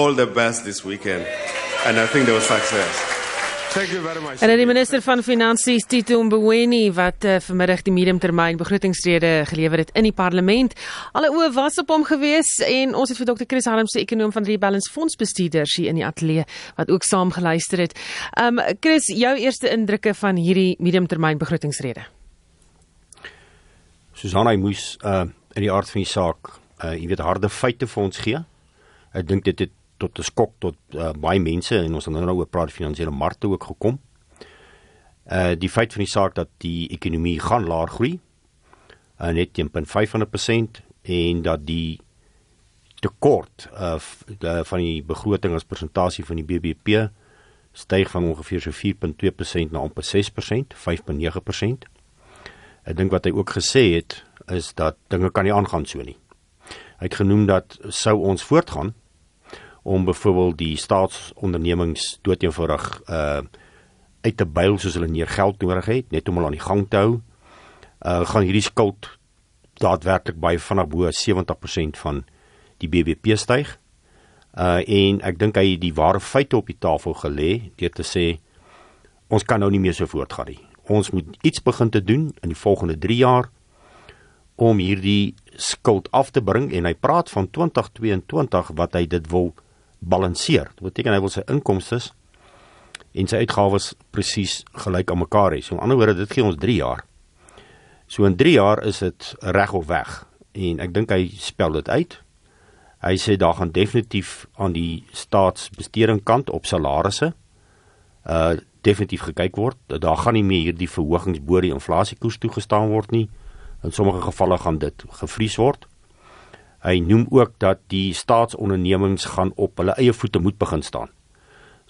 all the best this weekend. And I think there was success. Thank you very much. En die minister van Finansies Tito Mboweni wat uh, vanmiddag die mediumtermyn begrotingsrede gelewer het in die parlement. Alle oë was op hom gewees en ons het vir Dr. Chris Harmse ekonom van Rebalance Fondsbestuurders hier in die ateljee wat ook saam geluister het. Um Chris, jou eerste indrukke van hierdie mediumtermyn begrotingsrede? Susanna moes uh in die aard van die saak uh jy weet harde feite vir ons gee. Ek dink dit het tot 'n skok tot uh, baie mense en ons het nou oor praat finansiële markte ook gekom. Uh die feit van die saak dat die ekonomie gaan laer groei uh, net 1.5% en dat die tekort uh, uh van die begroting as persentasie van die BBP styg van ongeveer so 4.2% na amper 6%, 5.9%. Ek dink wat hy ook gesê het is dat dinge kan nie aangaan so nie. Hy het genoem dat sou ons voortgaan om byvoorbeeld die staatsondernemings doeteenvoudig uh uit te byl soos hulle meer geld nodig het net om hulle aan die gang te hou. Uh gaan hierdie skuld daadwerklik by vanaf bo 70% van die BBP styg. Uh en ek dink hy het die ware feite op die tafel gelê deur te sê ons kan nou nie meer so voortgaan nie. Ons moet iets begin te doen in die volgende 3 jaar om hierdie skuld af te bring en hy praat van 2022 wat hy dit wil balanseer. Dit beteken hy wil sy inkomste en sy uitgawes presies gelyk aan mekaar hê. So in ander woorde, dit gee ons 3 jaar. So in 3 jaar is dit reg of weg en ek dink hy spel dit uit. Hy sê daar gaan definitief aan die staatsbesteding kant op salarisse uh definitief gekyk word. Daar gaan nie meer hierdie verhogings bo die inflasiekoers toegestaan word nie. In sommige gevalle gaan dit gevries word. Hy noem ook dat die staatsondernemings gaan op hulle eie voete moet begin staan.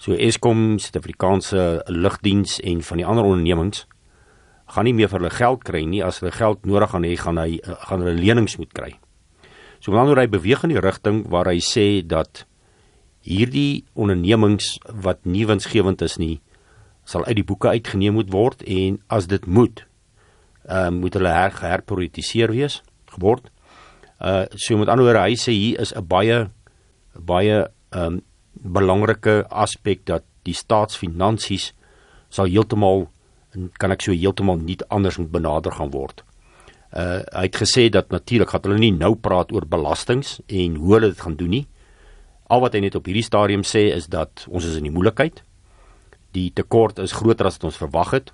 So Eskom, Suid-Afrikaanse Lugdiens en van die ander ondernemings gaan nie meer vir hulle geld kry nie as hulle geld nodig gaan hê gaan hy gaan hulle lenings moet kry. So dan word hy beweeg in die rigting waar hy sê dat hierdie ondernemings wat nie winsgewend is nie sal uit die boeke uitgeneem moet word en as dit moet ehm uh, moet hulle her, herprioritiseer wees geword. Uh so met ander woorde hy sê hier is 'n baie baie um belangrike aspek dat die staatsfinansies sal heeltemal kan ek so heeltemal nie anders moet benader gaan word. Uh hy het gesê dat natuurlik gaan hulle nie nou praat oor belastings en hoe hulle dit gaan doen nie. Al wat hy net op hierdie stadium sê is dat ons is in die moeilikheid. Die tekort is groter as wat ons verwag het.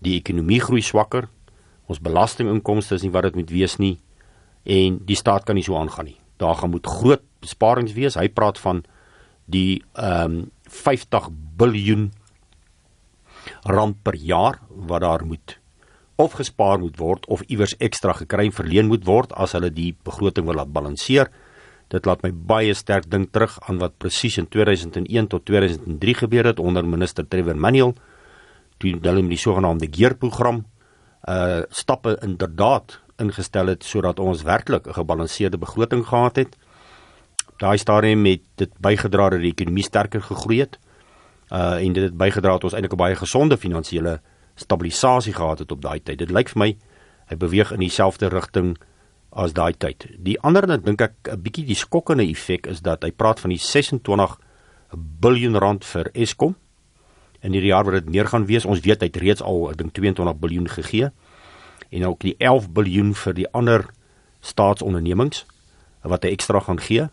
Die ekonomie groei swakker. Ons belastinginkomste is nie wat dit moet wees nie en die staat kan nie so aangaan nie. Daar gaan moet groot besparings wees. Hy praat van die ehm um, 50 biljoen rand per jaar wat daar moet of gespaar moet word of iewers ekstra gekry verleen moet word as hulle die begroting wil laat balanseer. Dit laat my baie sterk dink terug aan wat presies in 2001 tot 2003 gebeur het onder minister Trevor Manuel toe hulle met die sogenaamde geerprogram uh stappe inderdaad ingestel het sodat ons werklik 'n gebalanseerde begroting gehad het. Daai stadium het dit bygedra dat die ekonomie sterker gegroei het. Uh en dit het bygedra dat ons eintlik 'n baie gesonde finansiële stabilisasie gehad het op daai tyd. Dit lyk vir my hy beweeg in dieselfde rigting as daai tyd. Die ander ding dink ek 'n bietjie die skokkende effek is dat hy praat van die 26 biljoen rand vir Eskom. In hierdie jaar wat dit meer gaan wees, ons weet hy het reeds al ek dink 22 biljoen gegee en ook die 11 biljoen vir die ander staatsondernemings wat hy ekstra gaan gee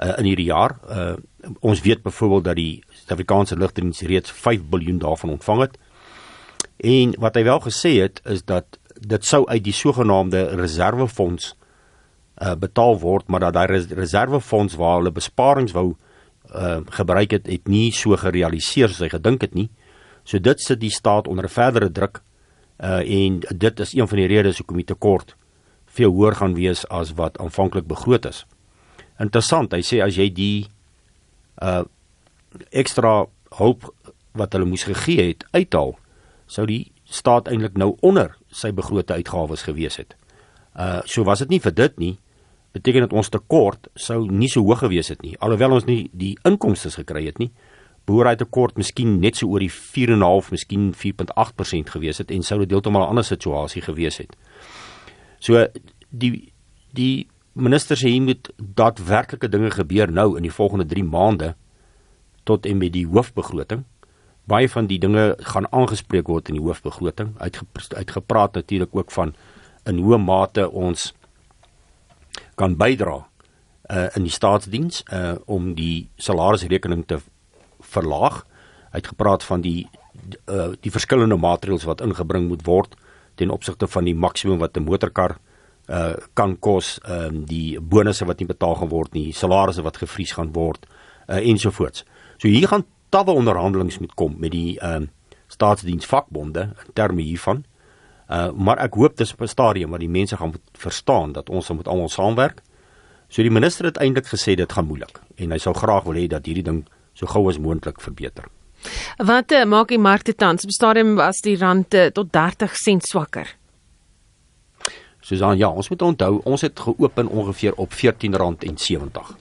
uh, in hierdie jaar. Uh, ons weet byvoorbeeld dat die Suid-Afrikaanse lugdiens reeds 5 biljoen daarvan ontvang het. En wat hy wel gesê het is dat dit sou uit die sogenaamde reservefonds uh, betaal word, maar dat daai reservefonds waar hulle besparings wou uh, gebruik het, het nie so gerealiseer soos hy gedink het nie. So dit sit die staat onder verdere druk uh en dit is een van die redes hoekom die tekort veel hoër gaan wees as wat aanvanklik begroot is. Interessant, hy sê as jy die uh ekstra hulp wat hulle moes gegee het uithaal, sou die staat eintlik nou onder sy begrote uitgawes gewees het. Uh so was dit nie vir dit nie beteken dat ons tekort sou nie so hoog gewees het nie alhoewel ons nie die inkomste gekry het nie boerdery tekort miskien net so oor die 4.5, miskien 4.8% gewees het en sou dit heeltemal 'n ander situasie gewees het. So die die minister sê hier moet daadwerklike dinge gebeur nou in die volgende 3 maande tot en met die hoofbegroting. Baie van die dinge gaan aangespreek word in die hoofbegroting. Uitgepraat natuurlik ook van in hoe mate ons kan bydra uh, in die staatsdiens uh, om die salarisrekening te verlaag. Uitgepraat van die uh, die verskillende maatreëls wat ingebring moet word ten opsigte van die maksimum wat 'n motorkar uh kan kos, ehm um, die bonusse wat nie betaal gaan word nie, salarisse wat gevries gaan word uh ensovoorts. So hier gaan talle onderhandelinge moet kom met die ehm uh, staatsdiensvakbonde in terme hiervan. Uh maar ek hoop dis op 'n stadium waar die mense gaan verstaan dat ons moet almal saamwerk. So die minister het eintlik gesê dit gaan moeilik en hy sou graag wil hê dat hierdie ding so gou as moontlik verbeter. Wat uh, maak die markte tans? Op stadium was die rand uh, tot 30 sent swakker. Susan, ja, ons moet onthou, ons het geopen ongeveer op R14.70.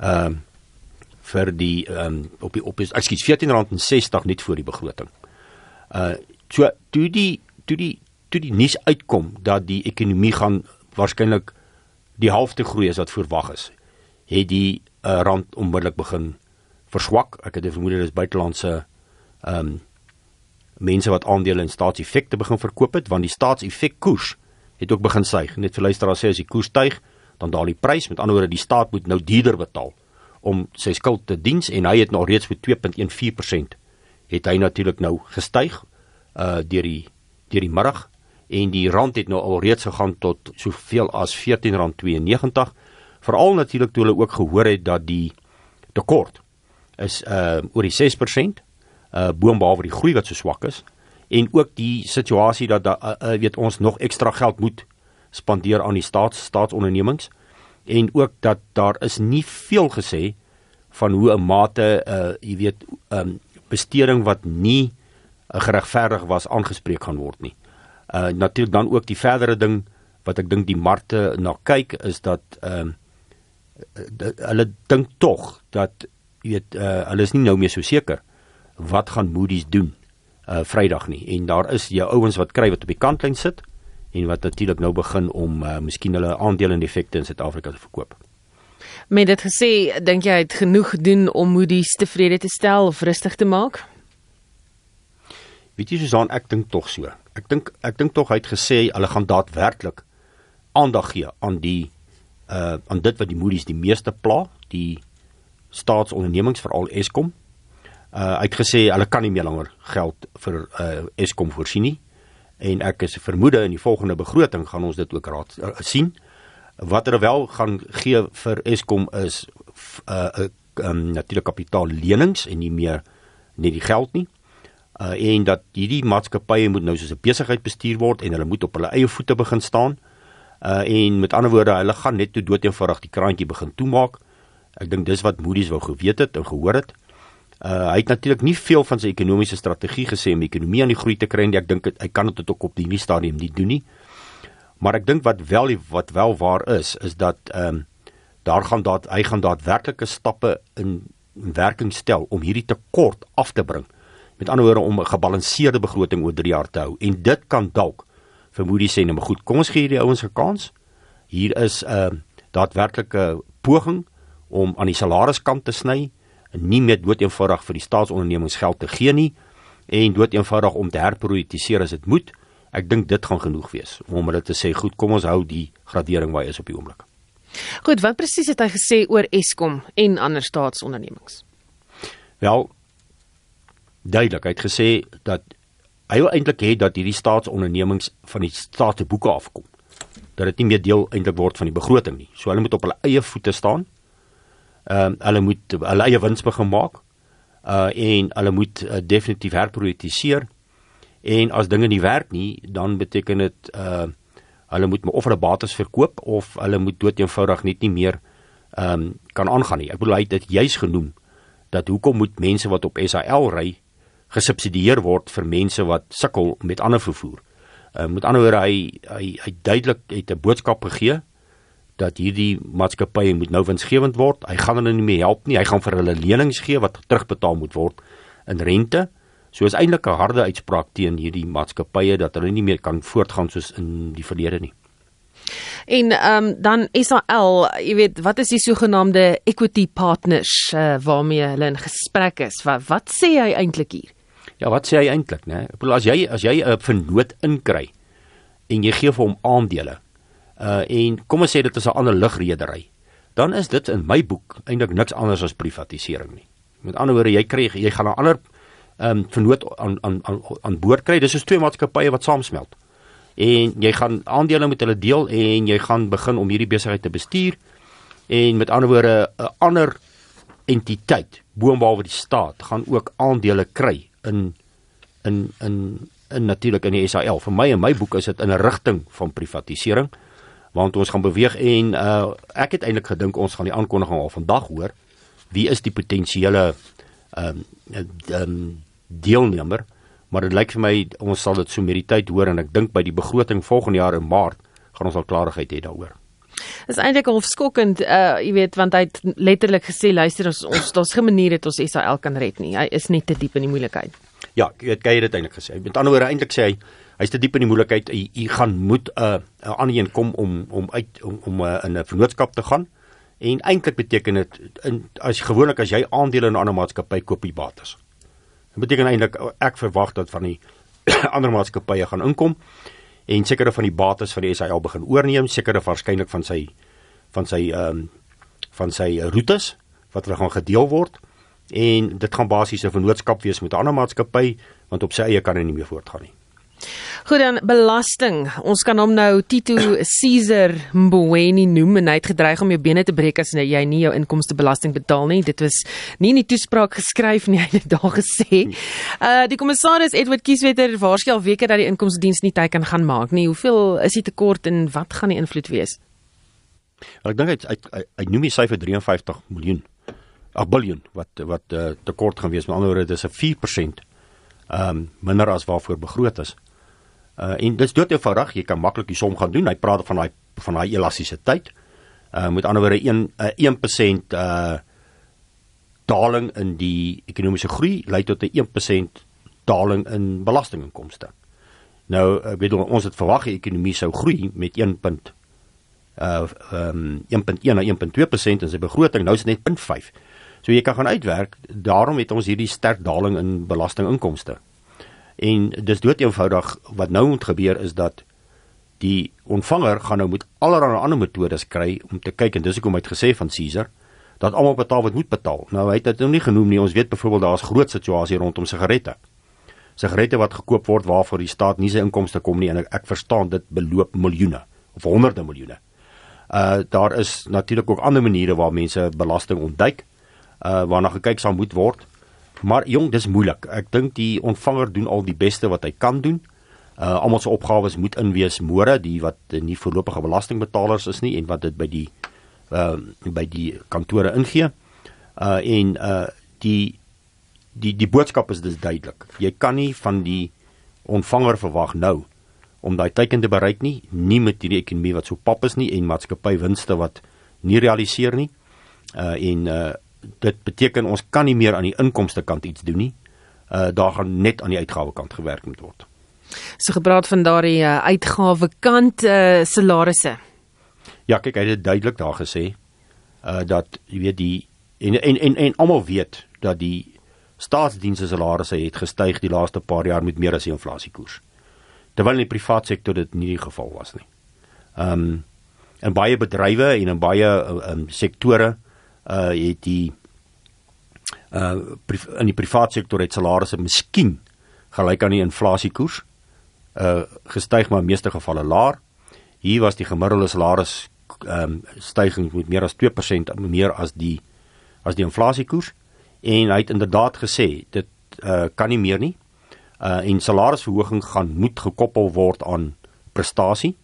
Ehm um, vir die ehm um, op die op is ekskuus R14.60 net voor die begroting. Uh so toe die toe die toe die nuus uitkom dat die ekonomie gaan waarskynlik die helfte groei as wat verwag is, het die uh, rand onmiddellik begin verswak. Ek het vermoed dit is buitelandse ehm um, mense wat aandele in staatseffekte begin verkoop het want die staatseffek koers het ook begin styg. Net vir luisteraars sê as die koers styg, dan daal die prys. Met ander woorde, die staat moet nou duurder betaal om sy skuld te diens en hy het nog reeds met 2.14% het hy natuurlik nou gestyg uh deur die deur die middag en die rand het nou al reeds gegaan tot soveel as R14.92 veral natuurlik toe hulle ook gehoor het dat die tekort is uh oor die 6% uh boonbehalwe die groei wat so swak is en ook die situasie dat da, uh, uh, weet ons nog ekstra geld moet spandeer aan die staats staatsondernemings en ook dat daar is nie veel gesê van hoe 'n mate uh jy weet um besteding wat nie uh, geregverdig was aangespreek gaan word nie. Uh natuurlik dan ook die verdere ding wat ek dink die markte na kyk is dat um uh, hulle dink tog dat jy weet uh hulle is nie nou meer so seker wat gaan Moody's doen uh Vrydag nie en daar is jou ouens wat kry wat op die kantlyn sit en wat natuurlik nou begin om uh miskien hulle aandele en effekte in Suid-Afrika te verkoop. Met dit gesê, dink jy het genoeg gedoen om Moody's tevrede te stel of rustig te maak? Weet jy Susan, ek dink tog so. Ek dink ek dink tog hy het gesê hulle gaan daadwerklik aandag gee aan die uh aan dit wat die Moody's die meeste pla, die staatsondernemings veral Eskom. Uh uitgesê hulle kan nie meer langer geld vir uh Eskom voorsien nie. En ek is vermoede in die volgende begroting gaan ons dit ook raad uh, sien. Wat hulle wel gaan gee vir Eskom is uh 'n um, natuurlike kapitaallenings en nie meer net die geld nie. Uh en dat hierdie maatskappye moet nou soos 'n besigheid bestuur word en hulle moet op hulle eie voete begin staan. Uh en met ander woorde hulle gaan net toe dood eenvoudig die kraantjie begin toemaak ek dink dis wat Moody's wou geweet het en gehoor het Uh, hy het natuurlik nie veel van sy ekonomiese strategie gesê om die ekonomie aan die groei te kry en ek dink hy kan dit ook op die nuwe stadium nie doen nie. Maar ek dink wat wel wat wel waar is is dat ehm um, daar gaan dat hy gaan daadwerklike stappe in, in werking stel om hierdie tekort af te bring. Met ander woorde om 'n gebalanseerde begroting oor 3 jaar te hou en dit kan dalk vermoed hy sê nou maar goed, kom ons gee hierdie ouens 'n kans. Hier is 'n uh, daadwerklike poging om aan die salariskant te sny nie meer dood eenvoudig vir die staatsondernemings geld te gee nie en dood eenvoudig om te herprioritiseer as dit moet. Ek dink dit gaan genoeg wees om hulle te sê goed, kom ons hou die gradering waar hy is op die oomblik. Goed, wat presies het hy gesê oor Eskom en ander staatsondernemings? Wel duidelik, hy het gesê dat hy wil eintlik hê dat hierdie staatsondernemings van die staatsboeke afkom. Dat dit nie meer deel eintlik word van die begroting nie. So hulle moet op hulle eie voete staan ehm uh, hulle moet hulle eie wins begin maak. Uh en hulle moet uh, definitief herprioritiseer. En as dinge nie werk nie, dan beteken dit uh hulle moet of hulle bates verkoop of hulle moet dood eenvoudig net nie meer ehm um, kan aangaan nie. Ek bedoel hy het dit juis genoem dat hoekom moet mense wat op SAL ry gesubsidieer word vir mense wat sukkel met ander vervoer. Uh, met ander woorde hy hy hy duidelik het 'n boodskap gegee dat hierdie maatskappye moet nou winsgewend word. Hy gaan hulle nie meer help nie. Hy gaan vir hulle lenings gee wat terugbetaal moet word in rente. So is eintlik 'n harde uitspraak teen hierdie maatskappye dat hulle nie meer kan voortgaan soos in die verlede nie. En ehm um, dan SAL, jy weet, wat is die sogenaamde equity partners uh, waarmee hulle in gesprek is? Wat wat sê hy eintlik hier? Ja, wat sê hy eintlik, né? Ek bedoel as jy as jy 'n vernoot inkry en jy gee vir hom aandele. Uh en kom ons sê dit is 'n ander lugredery. Dan is dit in my boek eintlik niks anders as privatisering nie. Met ander woorde, jy kry jy gaan 'n ander ehm um, vernoot aan aan aan aan boord kry. Dis soos twee maatskappye wat saamsmelt. En jy gaan aandele met hulle deel en jy gaan begin om hierdie besigheid te bestuur. En met ander woorde, 'n ander entiteit, boonbehalwe die staat, gaan ook aandele kry in in in in natuurlik in die SAL. Vir my en my boek is dit in 'n rigting van privatisering want ons gaan beweeg en uh, ek het eintlik gedink ons gaan die aankondiging al vandag hoor. Wie is die potensiële ehm um, um, deelnemer? Maar dit lyk vir my ons sal dit so met die tyd hoor en ek dink by die begroting volgende jaar in Maart gaan ons al klarigheid hê daaroor. Dit is eintlik half skokkend, uh jy weet, want hy het letterlik gesê luister ons ons daar's geen manier dat ons Israel kan red nie. Hy is net te diep in die moeilikheid. Ja, ek weet het dit eintlik gesê. Met ander woorde eintlik sê hy hy's te diep in die moeilikheid. Hy, hy gaan moet 'n uh, 'n ander een kom om om uit om, om uh, in 'n vennootskap te gaan. En eintlik beteken dit as gewoonlik as jy aandele in 'n ander maatskappy koop jy bates. Dit beteken eintlik ek verwag dat van die ander maatskappye gaan inkom en sekere van die bates van die SAL begin oorneem, sekere waarskynlik van sy van sy ehm um, van sy roetes wat hulle gaan gedeel word en dit gaan basies 'n vennootskap wees met 'n ander maatskappy want op sy eie kan hy nie meer voortgaan nie. Goed dan belasting. Ons kan hom nou Tito Caesar Mboweni noem en hy het gedreig om jou bene te breek as jy nie jou inkomste belasting betaal nie. Dit was nie in die toespraak geskryf nie, hy het daar gesê. Uh die kommissaris Edward Kieswetter waarskynlik al weke dat die inkomste diens nie tyd kan gaan maak nie. Hoeveel is die tekort en wat gaan die invloed wees? Ek dink hy hy, hy noem die syfer 53 miljoen. 'n biljoen wat wat uh, tekort gaan wees. Met ander woorde, dit is 'n 4% ehm um, minder as waarvoor begroot is. Uh en dis dood eenvoudig, jy kan maklik die som gaan doen. Hy praat van daai van daai elastisiteit. Uh met ander woorde 1 uh, 1% uh daling in die ekonomiese groei lei tot 'n 1% daling in belastinginkomste. Nou, ek bedoel ons het verwag die ekonomie sou groei met 1. uh um 1.1 na 1.2% in sy begroting. Nou is dit net 0.5. So jy kan gaan uitwerk, daarom het ons hierdie sterk daling in belastinginkomste. En dis dood eenvoudig wat nou moet gebeur is dat die ontvanger gaan nou met allerlei ander metodes kry om te kyk en dis hoekom hy het gesê van Caesar dat almal betaal wat moet betaal. Nou hy het dit nou nie genoem nie. Ons weet byvoorbeeld daar's groot situasie rondom sigarette. Sigarette wat gekoop word waarvoor die staat nie sy inkomste kom nie en ek, ek verstaan dit beloop miljoene of honderde miljoene. Uh daar is natuurlik ook ander maniere waar mense belasting ontduik uh waarna gekyk sal moet word. Maar jong, dis moeilik. Ek dink die ontvanger doen al die beste wat hy kan doen. Uh almal se opgawes moet inwees môre, die wat nie voorlopige belastingbetalers is nie en wat dit by die uh by die kantore ingee. Uh en uh die die die boodskap is dis duidelik. Jy kan nie van die ontvanger verwag nou om daai teiken te bereik nie, nie met hierdie ekonomie wat so pap is nie en maatskappy winste wat nie realiseer nie. Uh en uh dit beteken ons kan nie meer aan die inkomste kant iets doen nie. Uh daar gaan net aan die uitgawe kant gewerk moet word. So gepraat van daardie uh, uitgawe kant uh, salarisse. Ja, kyk, hy het duidelik daar gesê uh dat jy weet die en en en, en almal weet dat die staatsdienste salarisse het gestyg die laaste paar jaar met meer as die inflasiekoers. Terwyl in die privaat sektor dit nie die geval was nie. Um in baie bedrywe en in baie uh, um, sektore uh het die uh in die private sektor het salarisse miskien gelyk aan die inflasiekoers uh gestyg maar in meeste gevalle laer. Hier was die gemiddelde salaris ehm um, stygings met meer as 2% meer as die as die inflasiekoers en hy het inderdaad gesê dit uh kan nie meer nie. Uh en salarisverhoging gaan moet gekoppel word aan prestasie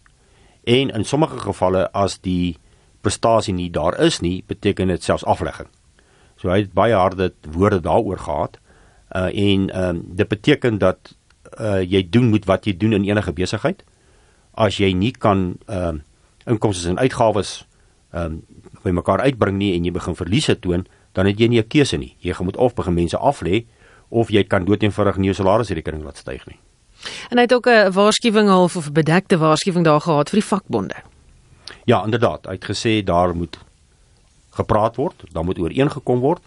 en in sommige gevalle as die prestasie nie daar is nie, beteken dit selfs aflegging. So hy het baie harde woorde daaroor gehad. Uh en ehm um, dit beteken dat uh jy doen moet wat jy doen in enige besigheid. As jy nie kan ehm uh, inkomste en uitgawes ehm um, by mekaar uitbring nie en jy begin verliese toon, dan het jy nie 'n keuse nie. Jy gaan moet of begin mense aflê of jy kan doeteenvoudig nie jou salarisrekening laat styg nie. En hy het ook 'n waarskuwing half of 'n bedekte waarskuwing daar gehad vir die vakbonde. Ja, inderdaad, hy het gesê daar moet gepraat word, daar moet ooreengekom word,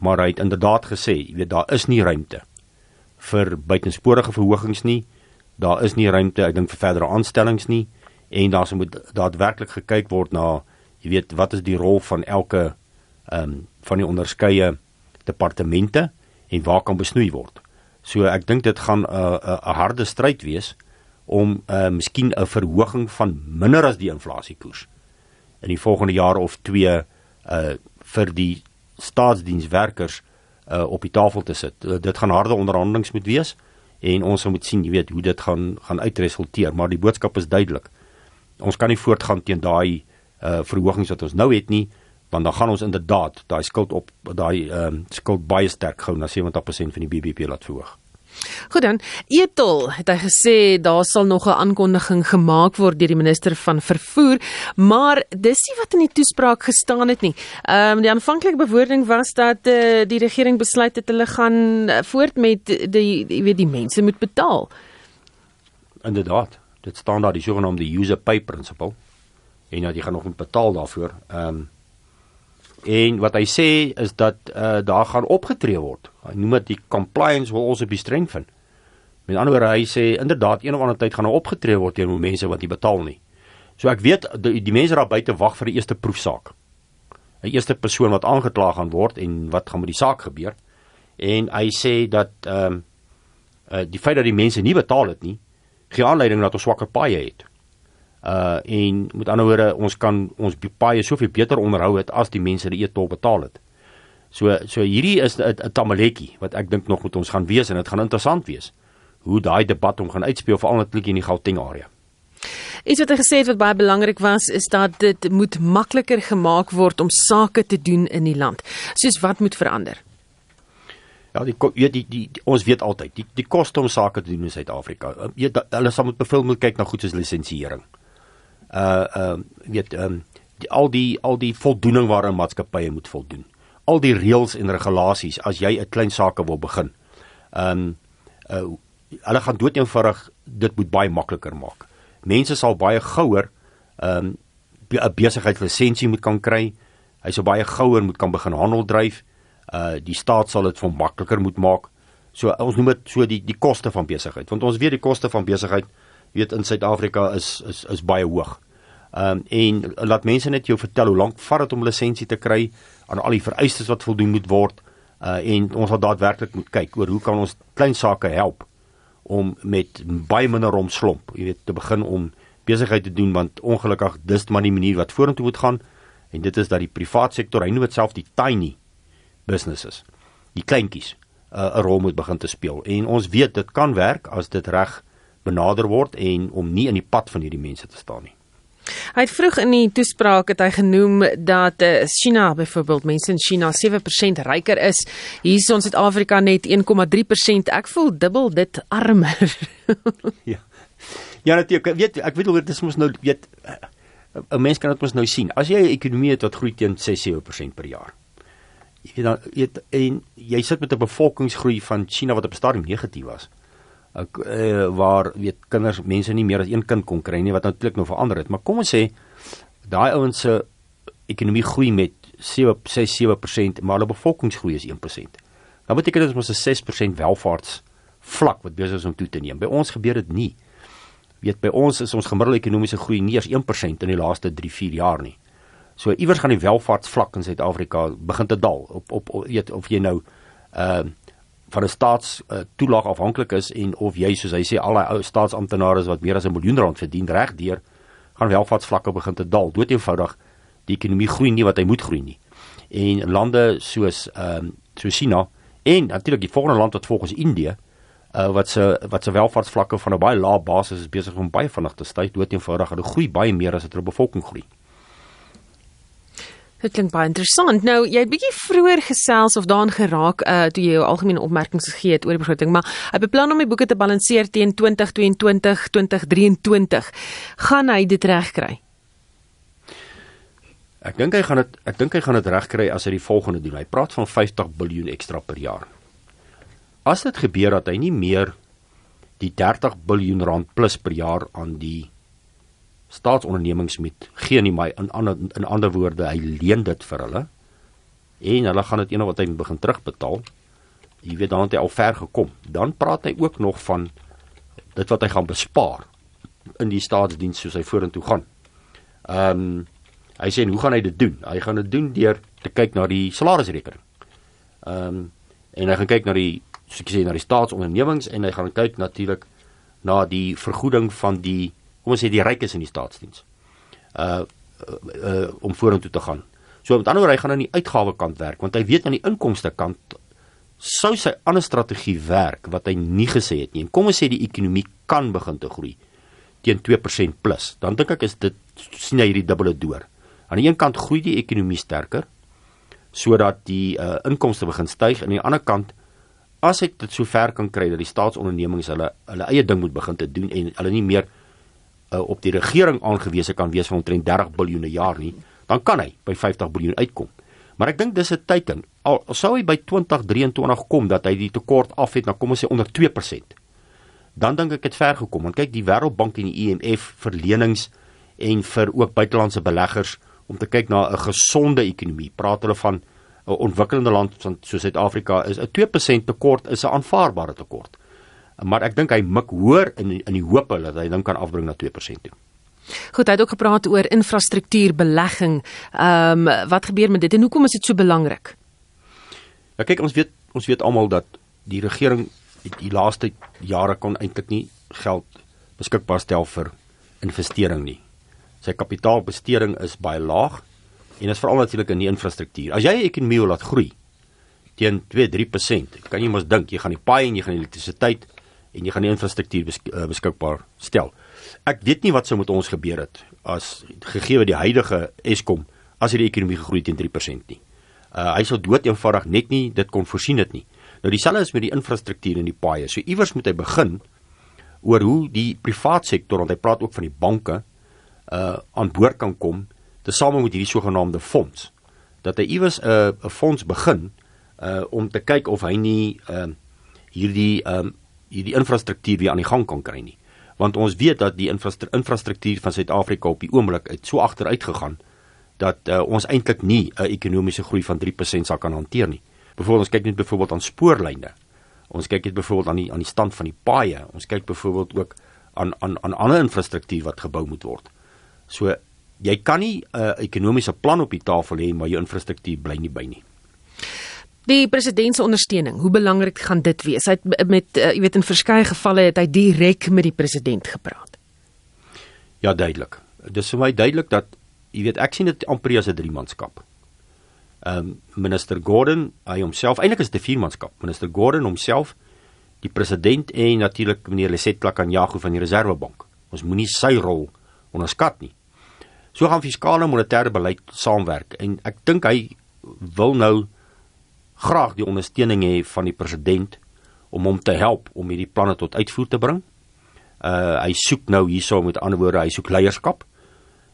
maar hy het inderdaad gesê, jy weet daar is nie ruimte vir buitensporige verhogings nie. Daar is nie ruimte, ek dink vir verdere aanstellings nie en daar moet daadwerklik gekyk word na jy weet wat is die rol van elke ehm um, van die onderskeie departemente en waar kan besnoei word. So ek dink dit gaan 'n uh, 'n uh, harde stryd wees om uh miskien 'n verhoging van minder as die inflasiekoers in die volgende jaar of 2 uh vir die staatsdienswerkers uh op die tafel te sit. Uh, dit gaan harde onderhandelinge moet wees en ons moet sien, jy weet, hoe dit gaan gaan uitresulteer, maar die boodskap is duidelik. Ons kan nie voortgaan teen daai uh verhogings wat ons nou het nie want dan gaan ons inderdaad daai skuld op daai ehm uh, skuld baie sterk gou na 70% van die BBP laat verhoog. Goed dan, Etel het hy gesê daar sal nog 'n aankondiging gemaak word deur die minister van vervoer, maar dis nie wat in die toespraak gestaan het nie. Ehm um, die aanvanklike bewoording was dat uh, die regering besluit het hulle gaan uh, voort met die jy weet die mense moet betaal. Inderdaad, dit staan daar die sogenaamde user pay principle en dat jy gaan nog moet betaal daarvoor. Ehm um, En wat hy sê is dat uh, daar gaan opgetree word. Hy noem dit die compliance will also be strengthened. Met ander woorde, hy sê inderdaad een of ander tyd gaan daar opgetree word teenoor mense wat nie betaal nie. So ek weet die, die mense daar buite wag vir die eerste proefsaak. 'n Eerste persoon wat aangekla gaan word en wat gaan met die saak gebeur. En hy sê dat ehm um, uh, die feit dat die mense nie betaal het nie, gee aanleiding dat ons swakker paaie het uh en met ander woorde ons kan ons paaie soveel beter onderhou het as die mense die e-tol betaal het. So so hierdie is 'n tamaletjie wat ek dink nog moet ons gaan wees en dit gaan interessant wees hoe daai debat hom gaan uitspeel veral netlik in die Gauteng area. Iets wat hy gesê het wat baie belangrik was is dat dit moet makliker gemaak word om sake te doen in die land. Soos wat moet verander? Ja, die weet die, die, die ons weet altyd die die koste om sake te doen in Suid-Afrika. Hulle sal moet bevind moet kyk na goed soos lisensiering uh uh weet um die, al die al die voldoening waaraan maatskappye moet voldoen. Al die reëls en regulasies as jy 'n klein sake wil begin. Um uh hulle gaan doeteenvoudig dit moet baie makliker maak. Mense sal baie gouer um 'n besigheidslisensie moet kan kry. Hy sou baie gouer moet kan begin handel dryf. Uh die staat sal dit vir makliker moet maak. So ons noem dit so die die koste van besigheid want ons weet die koste van besigheid weet in Suid-Afrika is is is baie hoog. Ehm um, en laat mense net jou vertel hoe lank vat dit om 'n lisensie te kry aan al die vereistes wat voldoen moet word. Uh en ons sal daadwerklik moet kyk oor hoe kan ons klein sake help om met baie minder romslomp, jy weet, te begin om besigheid te doen want ongelukkig dis maar die manier wat vorentoe moet gaan en dit is dat die privaat sektor, hy noem dit self die tiny businesses, die kleintjies, uh, 'n rol moet begin te speel. En ons weet dit kan werk as dit reg benader word en om nie in die pad van hierdie mense te staan nie. Hy het vroeg in die toespraak het hy genoem dat uh, China byvoorbeeld mense in China 7% ryker is. Hier is ons Suid-Afrika net 1,3%. Ek voel dubbel dit armer. ja. Ja natuurlik. Weet ek weet oor dit is mos nou weet eh, 'n mens kan dit mos nou sien. As jy 'n ekonomie het wat groei teen 6-7% per jaar. Jy weet dan weet en jy sit met 'n bevolkingsgroei van China wat op stadium negatief was uh, waar weet kinders mense nie meer as een kind kon kry nie wat natuurlik nou verander het maar kom ons sê daai ouens se ekonomie groei met 7 6 7% maar hulle bevolkingsgroei is 1%. Dan beteken dit ons 'n 6% welvaarts vlak wat besig is om toe te neem. By ons gebeur dit nie. Weet by ons is ons gemiddelde ekonomiese groei nie eers 1% in die laaste 3 4 jaar nie. So iewers gaan die welvaartsvlak in Suid-Afrika begin te daal op op weet of jy nou ehm uh, van 'n staats uh, toelaag afhanklik is en of jy soos hy sê al die ou staatsamptenare wat meer as 'n miljoen rand verdien regdeur gaan welvaartsvlakke begin te daal. Dood eenvoudig die ekonomie groei nie wat hy moet groei nie. En lande soos ehm um, so China en natuurlik die volgende land wat volgens Indië uh, wat se wat se welvaartsvlakke van 'n baie lae basis is besig om baie vinnig te styg. Dood eenvoudig hulle groei baie meer as wat hulle bevolking groei. Dit klink baie interessant. Nou, jy het bietjie vroeër gesels of daarin geraak uh toe jy jou algemene opmerkings gegee het oor die begroting, maar hy beplan om die boeke te balanseer teen 2022, 2023. Gaan hy dit regkry? Ek dink hy gaan dit ek dink hy gaan dit regkry as hy die volgende doen. Hy praat van 50 miljard ekstra per jaar. As dit gebeur dat hy nie meer die 30 miljard rand plus per jaar aan die staatsondernemings moet gee nie, maar in ander in ander woorde, hy leen dit vir hulle en hulle gaan dit eendag wat hy begin terugbetaal. Jy weet dan het hy al ver gekom. Dan praat hy ook nog van dit wat hy gaan bespaar in die staatsdiens soos hy vorentoe gaan. Ehm um, hy sê hoe gaan hy dit doen? Hy gaan dit doen deur te kyk na die salarisrekening. Ehm um, en hy gaan kyk na die soos ek sê na die staatsondernemings en hy gaan kyk natuurlik na die vergoeding van die kom ons sê die rykes in die staatsdiens. Uh, uh, uh om vorentoe te gaan. So met ander woorde hy gaan aan die uitgawe kant werk want hy weet aan die inkomste kant sou sy ander strategie werk wat hy nie gesê het nie. Kom ons sê die ekonomie kan begin te groei teen 2% plus. Dan dink ek is dit sien hy hierdie dubbele door. Aan die een kant groei die ekonomie sterker sodat die uh, inkomste begin styg en aan die ander kant as ek dit so ver kan kry dat die staatsondernemings hulle hulle eie ding moet begin te doen en hulle nie meer uh, op die regering aangewese kan wees vir omtrent 30 miljard per jaar nie, dan kan hy by 50 miljard uitkom. Maar ek dink dis 'n teiken. Al, sou hy by 2023 kom dat hy die tekort af het na kom ons sê onder 2%. Dan dink ek het ver gekom want kyk die Wêreldbank en die IMF vir lenings en vir ook buitelandse beleggers om te kyk na 'n gesonde ekonomie. Praat hulle van 'n ontwikkelende land soos Suid-Afrika is 'n 2% tekort is 'n aanvaarbare tekort. Maar ek dink hy mik hoër in in die hoop dat hy dan kan afbring na 2% toe. Goed, hy het ook gepraat oor infrastruktuurbelegging. Ehm um, wat gebeur met dit en hoekom is dit so belangrik? Ja kyk, ons weet ons weet almal dat die regering die, die laaste jare kon eintlik nie geld beskikbaar stel vir investering nie. Sy kapitaalbesteding is baie laag en dit is veral natuurlik in die infrastruktuur. As jy 'n ekonomie wil laat groei teen 2-3%, kan jy mos dink jy gaan die paai en jy gaan die elektrisiteit en jy gaan die infrastruktuur besk uh, beskikbaar stel. Ek weet nie wat sou met ons gebeur het as gegee die huidige Eskom as hierdie ekonomie gegroei teen 3% nie. Uh hy sou dood eenvoudig net nie dit kon voorsien dit nie. Nou dieselfde is met die infrastruktuur en die paaie. So iewers moet hy begin oor hoe die privaat sektor want hy praat ook van die banke uh aan boord kan kom tesame met hierdie sogenaamde fonds dat hy iewers 'n uh, 'n fonds begin uh om te kyk of hy nie ehm uh, hierdie ehm um, hierdie infrastruktuur weer aan die gang kan kry nie want ons weet dat die infrastruktuur van Suid-Afrika op die oomblik uit so agteruit gegaan dat uh, ons eintlik nie 'n ekonomiese groei van 3% sal kan hanteer nie. Byvoorbeeld ons kyk net byvoorbeeld aan spoorlyne. Ons kyk net byvoorbeeld aan die aan die stand van die paaie. Ons kyk byvoorbeeld ook aan aan aan ander infrastruktuur wat gebou moet word. So jy kan nie 'n uh, ekonomiese plan op die tafel hê maar jou infrastruktuur bly nie by nie. Die president se ondersteuning, hoe belangrik gaan dit wees? Hy het met uh, jy weet in verskeie gevalle het hy direk met die president gepraat. Ja, duidelik. Dis vir my duidelik dat jy weet ek sien dit amper as 'n driemanskap. Ehm um, minister Gordon, hy homself, eintlik is dit 'n viermanskap. Minister Gordon homself, die president en natuurlik meneer Lesetla Kanyago van die Reserwebank. Ons moenie sy rol onderskat nie. So gaan fiskale monetêre beleid saamwerk en ek dink hy wil nou graag die ondersteuning hê van die president om hom te help om hierdie planne tot uitvoer te bring. Uh hy soek nou hierso met ander woorde, hy soek leierskap.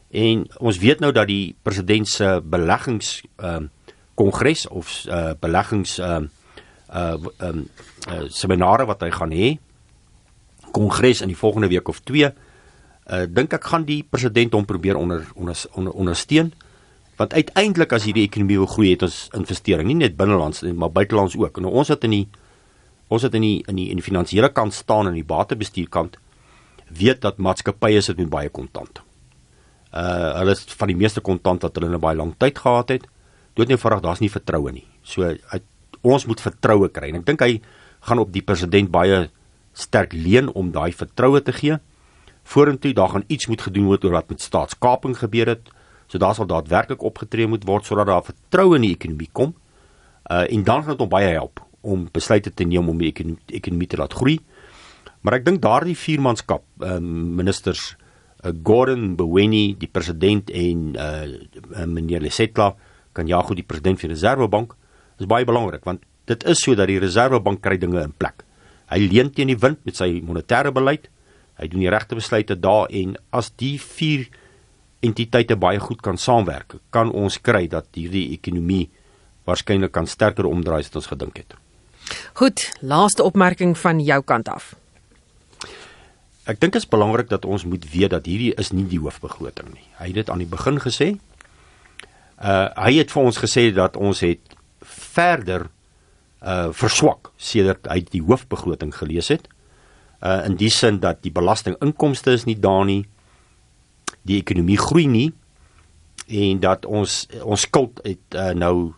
En ons weet nou dat die president se beleggings ehm uh, kongres of uh beleggings ehm uh, uh um uh, seminare wat hy gaan hê kongres in die volgende week of 2 uh, dink ek gaan die president hom probeer onder onder, onder ondersteun want uiteindelik as hierdie ekonomie wil groei het ons investering nie net binnelands maar buitelands ook en nou, ons het in die ons het in die in die in die finansiële kant staan en die batebestuurkant weet dat maatskappye sit met baie kontant. Uh hulle is van die meeste kontant wat hulle in 'n baie lang tyd gehad het. Dood nie verrag daar's nie vertroue nie. So uit, ons moet vertroue kry en ek dink hy gaan op die president baie sterk leun om daai vertroue te gee vorentoe daar gaan iets moet gedoen word oor wat met staatskaping gebeur het. So daar sal daadwerklik opgetree moet word sodat daar vertroue in die ekonomie kom. Uh en dan gaan dit hom baie help om besluite te neem om die ekonomie, ekonomie te laat groei. Maar ek dink daardie viermanskap, uh ministers uh, Gordon Beweni, die president en uh meneer Lesetla kan ja goed die president van die Reservebank is baie belangrik want dit is so dat die Reservebank kry dinge in plek. Hy leun teen die wind met sy monetêre beleid hy doen die regte besluite daar en as die vier entiteite baie goed kan saamwerk, kan ons kry dat hierdie ekonomie waarskynlik kan sterker omdraai as ons gedink het. Goed, laaste opmerking van jou kant af. ek dink dit is belangrik dat ons moet weet dat hierdie is nie die hoofbegroting nie. Hy het dit aan die begin gesê. Uh hy het vir ons gesê dat ons het verder uh verswak sedert hy die hoofbegroting gelees het. Uh in die sin dat die belastinginkomste is nie daar nie. Die ekonomie groei nie en dat ons ons skuld het uh, nou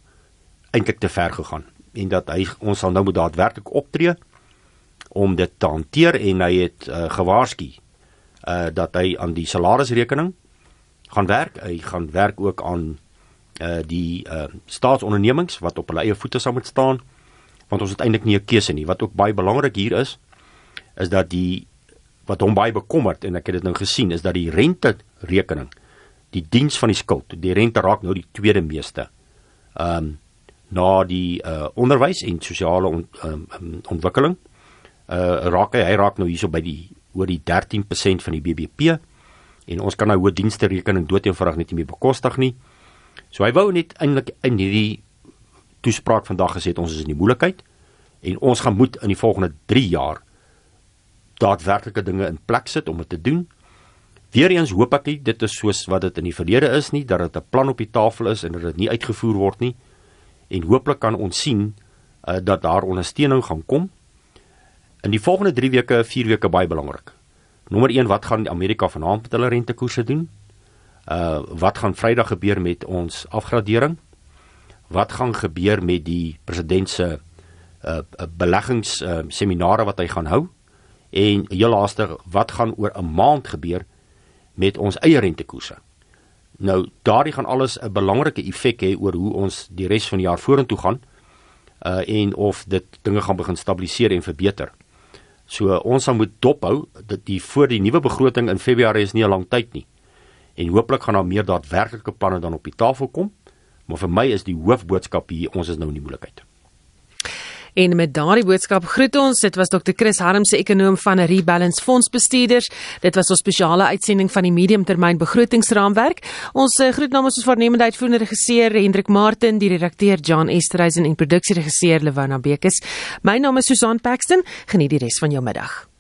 eintlik te ver gegaan en dat hy ons sal nou moet daadwerklik optree om dit te hanteer en hy het uh, gewaarsku uh dat hy aan die salarisrekening gaan werk. Hy gaan werk ook aan uh die uh staatsondernemings wat op hulle eie voete sal moet staan want ons het eintlik nie 'n keuse nie. Wat ook baie belangrik hier is is dat die wat hom baie bekommerd en ek het dit nou gesien is dat die rente rekening die diens van die skuld, die rente raak nou die tweede meeste. Ehm um, na die uh onderwys en sosiale on, um, ontwikkeling uh raak hy hy raak nou hierso by die oor die 13% van die BBP en ons kan nou hoë dienste rekening dood eenvoudig net nie meer bekostig nie. So hy wou net eintlik in hierdie toespraak vandag gesê ons is in die moeilikheid en ons gaan moet in die volgende 3 jaar daadwerklike dinge in plek sit om dit te doen. Weereens hoop ek dit is soos wat dit in die verlede is nie dat dit 'n plan op die tafel is en dat dit nie uitgevoer word nie en hooplik kan ons sien uh, dat daar ondersteuning gaan kom in die volgende 3 weke, 4 weke baie belangrik. Nommer 1, wat gaan Amerika vanaand met hulle rentekoerse doen? Uh wat gaan Vrydag gebeur met ons afgradering? Wat gaan gebeur met die president se uh beleggings uh, seminare wat hy gaan hou? En heel laaste, wat gaan oor 'n maand gebeur met ons eie rentekoerse? Nou, daardie gaan alles 'n belangrike effek hê oor hoe ons die res van die jaar vorentoe gaan uh en of dit dinge gaan begin stabiliseer en verbeter. So ons sal moet dophou dat die voor die nuwe begroting in Februarie is nie 'n lang tyd nie. En hooplik gaan daar meer daadwerklike planne dan op die tafel kom. Maar vir my is die hoofboodskap hier ons is nou in die moeilikheid. En met daardie boodskap groet ons. Dit was Dr. Chris Harm se ekonom van Rebalance Fondsbestuurders. Dit was ons spesiale uitsending van die mediumtermyn begrotingsraamwerk. Ons uh, groet namens ons voornemende uitvoerende regisseur Hendrik Martin, die redakteur John Esterhuizen en produksieregisseur Lewona Bekes. My naam is Susan Paxton. Geniet die res van jou middag.